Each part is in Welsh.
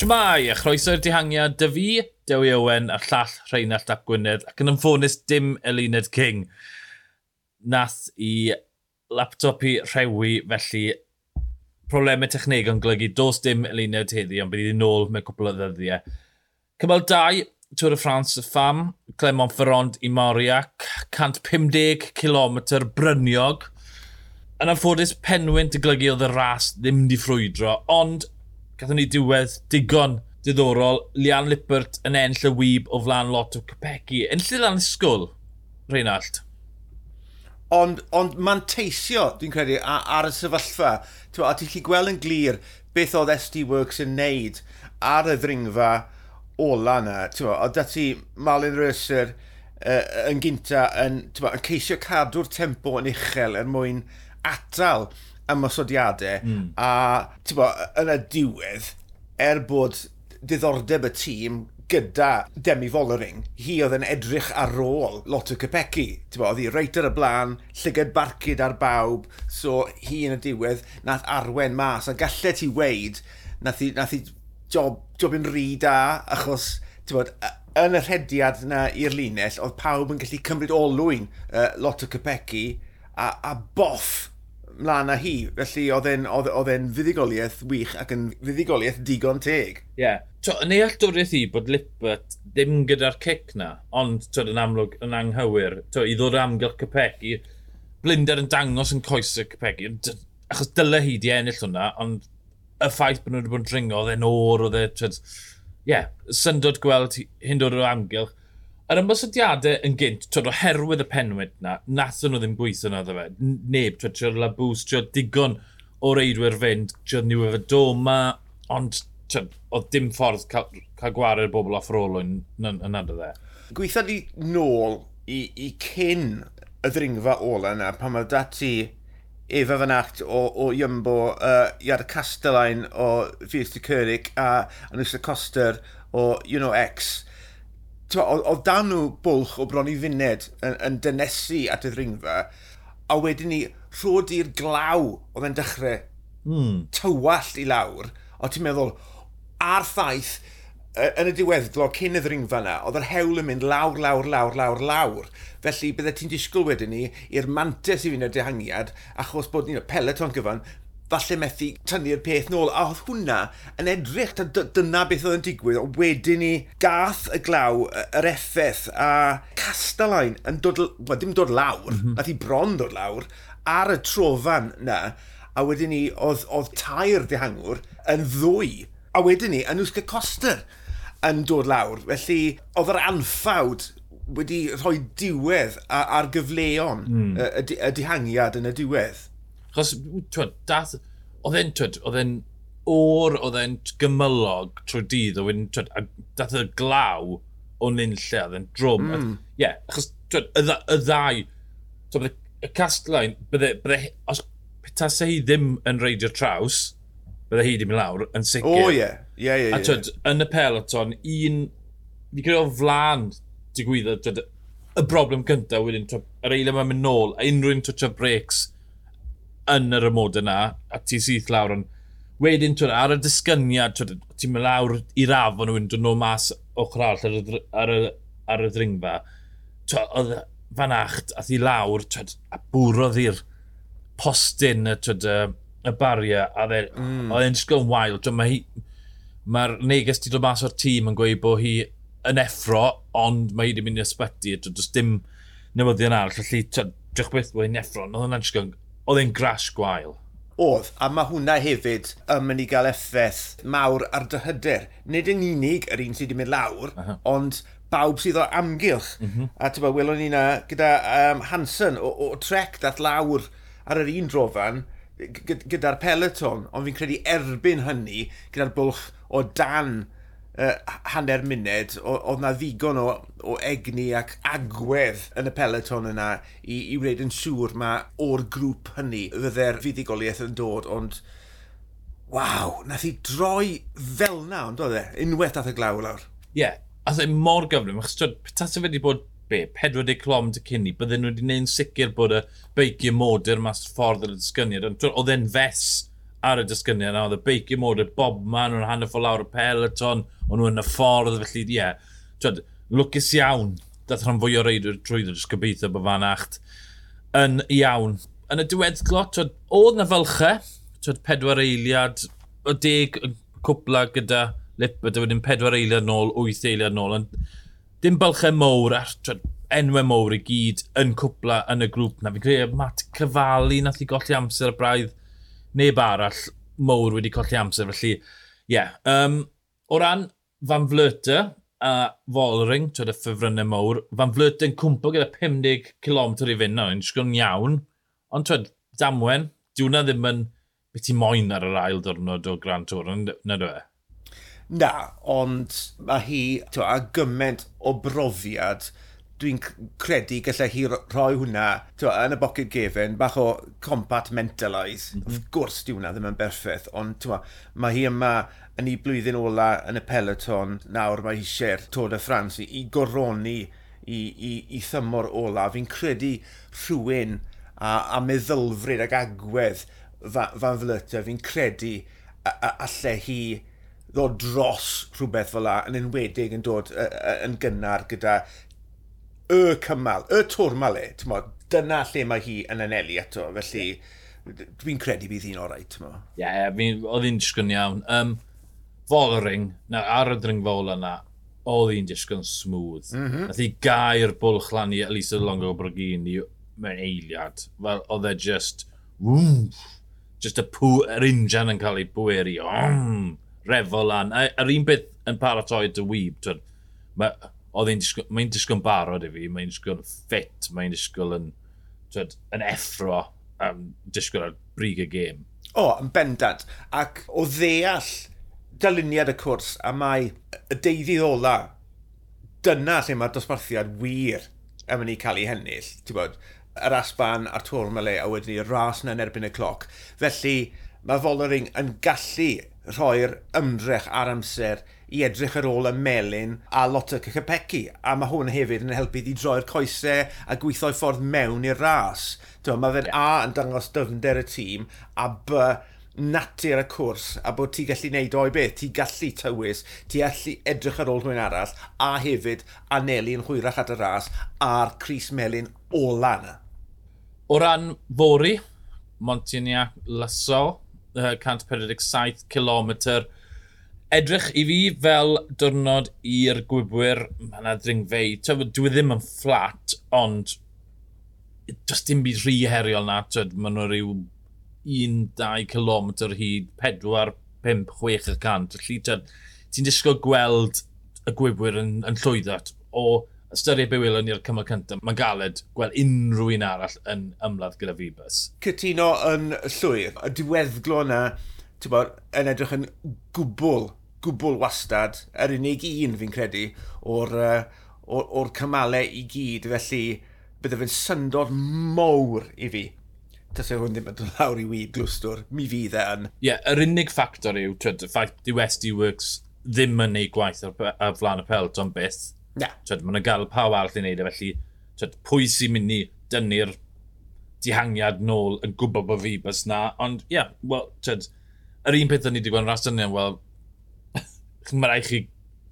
Shmai, a chroeso'r dihangiad, dy fi, Dewi Owen, a llall Rheinald Dap Gwynedd, ac yn ymffonus dim Elined King. Nath i laptop i rhewi, felly problemau techneg yn golygu, dos dim Elined heddi, ond bydd i'n nôl mewn cwpl o ddyddiau. Cymal 2, Tour de France y fam, Clement Ferrand i Moriac, 150 km bryniog. Yn anffodus, penwynt y golygu oedd y ras ddim di ffrwydro, ond Gathon ni diwedd digon diddorol. Lian Lippert yn enll y wyb o flan lot o Capegi. lle lan ysgol, Reinald. Ond, ond mae'n teisio, dwi'n credu, ar y sefyllfa. Tewa, a ti'n gweld yn glir beth oedd SD Works yn neud ar y ddringfa ola yna. Tewa, oedd dati Malin Röser uh, yn gynta yn, yn ceisio cadw'r tempo yn uchel er mwyn atal ymwysodiadau mm. a bo, yn y diwedd, er bod diddordeb y tîm gyda Demi Follering, hi oedd yn edrych ar ôl lot o Capecchi. Oedd hi reit ar y blaen, llygad barcud ar bawb, so hi yn y diwedd nath arwen mas. A gallai ti weid, nath hi, nath hi job, job yn rhy da, achos bod, yn y rhediad yna i'r linell, oedd pawb yn gallu cymryd olwyn uh, lot o Capecchi, a, a boff mlaen â hi, felly oedd e'n fuddigoliaeth wych ac yn fuddigoliaeth digon teg. Ie. Yeah. To, yn ei alltwriaeth i bod Lippert ddim gyda'r cic na, ond to, yn amlwg yn anghywir, to, i ddod amgylch Capegi, Blinder yn dangos yn coesau Capegi, achos dyle hi di ennill hwnna, ond y ffaith bod nhw wedi bod yn dringo, oedd e'n or, oedd e, ie, yeah, syndod gweld hyn dod o'r amgylch, Yr ymwysodiadau yn gynt, twyd, oherwydd y penwyd na, nath nhw ddim gweithio na dda fe. Neb, twyd, twyd, labws, twyd, digon o reidwyr fynd, twyd, niw efo doma, ond twyd, oedd dim ffordd cael, cael gwared bobl off rolwyn yn, yn adeg e. Gweithio ni nôl i, i cyn y ddringfa ola yna, pan mae dati Efa Van Acht o, o Iambo, uh, Iad Castellain o Fiesta Cyrig a Anusa Coster o Uno X oedd dan nhw bwlch o bron i funed yn, yn dynesu at y ddringfa, a wedyn ni rhod i'r glaw oedd e'n dechrau mm. tywallt i lawr, a ti'n meddwl, a'r ffaith, yn y diweddglo cyn y ddringfa yna, oedd yr hewl yn mynd lawr, lawr, lawr, lawr, lawr. Felly, byddai ti'n disgwyl wedyn ni i'r mantes i fynd y dehangiad, achos bod ni'n peleton gyfan, falle methu tynnu'r peth nôl. A oedd hwnna yn edrych, dyna beth oedd yn digwydd, ond wedyn ni gath y glaw, yr effaith, a Castellain yn dod, well, dim dod lawr, mm -hmm. nath i bron dod lawr, ar y trofan na, a wedyn ni oedd, oedd tair dehangwr yn ddwy, a wedyn ni yn wsg y coster yn dod lawr. Felly, oedd yr anffawd wedi rhoi diwedd ar gyfleon mm. y, y, y dihangiad yn y diwedd. Chos, twyd, dath... Oedd e'n, twyd, oedd e'n o'r, oedd e'n gymylog trwy dydd, oedd e'n, twyd, dath y glaw o'n un lle, oedd e'n drwm. Mm. Ie, mm. yeah, achos, twyd, y, y ddau, twyd, y Castlein, bydde, bydde, os petas hi ddim yn reidio traws, bydde hi ddim yn lawr, yn sicr. O, ie, ie. ie. Yeah, a twyd, yn y peloton, un, fi gyda o flan digwyddodd, twyd, y broblem gyntaf wedyn, twyd, yr eilio mae'n mynd nôl, a unrhyw'n twtio breaks, yn yr ymod yna, a ti syth lawr ond wedyn twyd, ar y disgyniad, ti'n mynd lawr i'r afon nhw'n dod nhw mas ochr all ar y, ar y, ar y ddringfa. Oedd fan acht a thi lawr, twyd, a bwrodd i'r postyn y, twyd, y, y baria, a dde, mm. oedd e'n disgwyl yn wael. Twyd, mae hi, mae'r neges ti dod mas o'r tîm yn gweud bod hi yn effro, ond mae hi wedi mynd i ysbyty, does dim newyddion arall, felly, twyd, beth bod hi'n effro, oedd hwnna'n oedd e'n gras gwael. Oedd, a mae hwnna hefyd yn mynd i gael effaith mawr ar dy hyder. Nid yn unig yr un sydd wedi mynd lawr, uh -huh. ond bawb sydd o amgylch. Mm -hmm. A ti'n welon ni na gyda um, Hansen o, o trec dat lawr ar yr un drofan gyda'r peloton, ond fi'n credu erbyn hynny gyda'r bwlch o dan uh, hanner munud, oedd na ddigon o, o egni ac agwedd yn y peleton yna i, i wneud yn siŵr mae o'r grŵp hynny fydde'r fuddigoliaeth yn dod, ond waw, nath i droi fel na, ond oedd e, unwaith at y glaw lawr. Ie, yeah, a dde mor gyflym, achos tas fe wedi bod be, 40 clom dy cynni, bydden nhw wedi gwneud yn sicr bod y beicio modur mas ffordd yr ysgyniad, ond oedd e'n fes ar y disgynion a oedd y beicio mod y bob man o'n hanner ffol lawr y peleton, o'n nhw yn y ffordd, felly ie. Yeah. Twyd, lwcus iawn, dath rhan fwy o reidwyr trwy ddod, jyst gobeithio bod fan acht yn iawn. Yn y diweddglo, twyd, oedd na fylche, twyd, pedwar eiliad, o deg cwpla gyda lip, a wedyn pedwar eiliad nôl, wyth eiliad nôl, ond dim bylchau mowr a twyd, enwau mowr i gyd yn cwpla yn y grŵp na. Fi'n credu Matt Cyfalu nath i golli amser y braidd neb arall mowr wedi colli amser. Felly, ie. Yeah. Um, o ran Van Vlöter a Volring, twyd y ffefrynnau mowr, Van Vlöter yn cwmpo gyda 50 km i fynd, no, yn sgwrn iawn. Ond twyd, damwen, diwna ddim yn beth i moyn ar yr ail ddiwrnod o Grand Tour, na dwi e? Na, ond mae hi, twa, a gymaint o brofiad dwi'n credu gallai hi rhoi hwnna twa, yn y boced gefen, bach o compartmentalise. Mm -hmm. Of gwrs di hwnna ddim yn berffaith, ond twa, mae hi yma yn ei blwyddyn ola yn y peloton, nawr mae hi eisiau'r Tôr y Ffrans i, i goroni i, i, i thymor ola. Fi'n credu rhywun a, a meddylfryd ag agwedd fan fa flyta, fi'n credu a, a, allai hi ddod dros rhywbeth fel la, yn enwedig yn dod yn gynnar gyda y cymal, y twrma le, mo, dyna lle mae hi yn anelu eto, felly dwi'n credu bydd hi'n orau, ti'n mo. Ie, yeah, oedd hi'n disgyn iawn. Um, Follering, na, ar y dringfa ola na, oedd hi'n disgyn smooth. Mm -hmm. Nath hi gair bwlch lan i Elisa Longo Brogini mewn eiliad. Fel, oedd e just, wwf, just y pw, yr injan yn cael ei bweru, om, refo lan. Yr un beth yn paratoi dy wyb, mae oedd hi'n disgwyl, mae'n disgwyl barod i fi, mae'n disgwyl yn ffit, mae'n disgwyl yn, twed, yn effro, um, disgwyl ar brig y gêm. O, yn bendant. Ac o ddeall dyluniad y cwrs a mae y deuddydd ola, dyna lle mae'r dosbarthiad wir yn mynd i cael ei hennill. Ti'n bod, yr asban a'r tŵr mele a wedyn ni'r ras na yn erbyn y cloc. Felly mae Follering yn gallu rhoi'r ymdrech ar amser i edrych ar ôl y melin a lot o cychapeci. A mae hwn hefyd yn helpu i droi'r coesau a gweithio ffordd mewn i'r ras. Mae fe'n A yn dangos dyfnder y tîm a B natur y cwrs a bod ti'n gallu neud o'i beth, ti'n gallu tywys, ti'n gallu edrych ar ôl rhywun arall a hefyd anelu yn hwyrach at y ras a'r Cris Melin ola yna. O ran fori, Montignac, Lysol, uh, 147 km. Edrych i fi fel diwrnod i'r gwybwyr, mae yna ddringfei. Dwi e ddim yn fflat, ond does dim byd rhy heriol na. Mae nhw rhyw 1-2 km hyd, 4-5-6 y cant. Felly ti'n disgwyl gweld y gwybwyr yn, yn llwyddo o ystyried be welwn ni'r cymal cyntaf, mae'n galed gweld unrhyw un arall yn ymladd gyda fi Fibus. Cytuno yn llwyr, y diweddglo yna, bod, yn edrych yn gwbl, gwbl wastad, yr unig un fi'n credu, o'r, or, or cymalau i gyd, felly bydde fe'n syndod mowr i fi. Tasau hwn ddim yn dod lawr i wyd glwstwr, mi fydd e yn. Ie, yeah, yr unig ffactor yw, twyd, y ffaith di Westy Works ddim yn neud gwaith ar, ar flan y pelton byth, Yeah. Twyd, maen gael pawb arall i wneud e, felly twyd, pwy sy'n mynd i dynnu'r dihangiad nôl yn gwybod bod fi bys na, ond ie, yeah, wel, twyd, yr un peth o'n i wedi gweld yn rast yna, wel, mae rhaid chi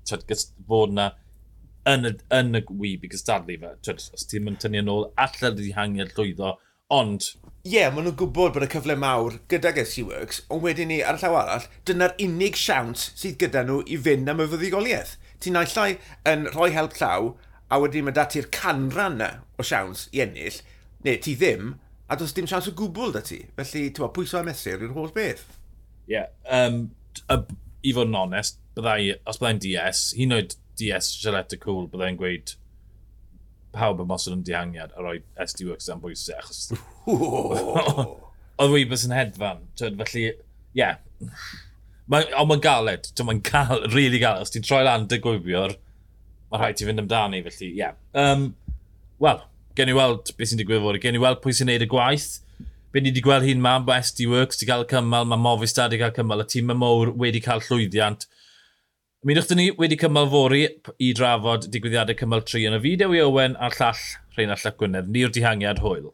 twyd, fod na yn y, yn y wyb i gystadlu fe, twyd, os ti'n mynd tynnu yn ôl, allan y dihangiad llwyddo, ond... Ie, yeah, maen nhw'n gwybod bod y cyfle mawr gyda Getsy Works, ond wedyn ni ar y llaw arall, dyna'r unig siawns sydd gyda nhw i fynd am y fyddigoliaeth ti'n naillai yn rhoi help llaw, a wedyn mae dati'r canran na o siawns i ennill, neu ti ddim, a does dim siawns o gwbl da ti. Felly, ti'n bod, pwyso a mesur yw'r holl beth. Ie, yeah, um, i fod yn onest, byddai, os byddai'n DS, hi'n oed DS Gillette Cool, byddai'n gweud pawb yn mosod yn dihangiad a roi SD Works am bwysau, achos... Oedd fi bys yn hedfan, felly, ie. Yeah. Mae, ond mae'n galed. Mae'n gal, really galed. Os ti'n troi lan dy gwybiwr, mae rhaid ti fynd amdani, felly, ie. Yeah. Um, Wel, gen i weld beth sy'n digwydd fod. Gen i weld pwy sy'n neud y gwaith. Be ni wedi gweld hi'n mam, mae SD Works wedi cael cymal, mae Movistar wedi cael cymal, y tîm y mowr wedi cael llwyddiant. Mi ddwch ni wedi cymal fori i drafod digwyddiadau cymal 3 yn y fideo i Owen a'r llall Rheinald Llywgwynedd. Ni'r dihangiad hwyl.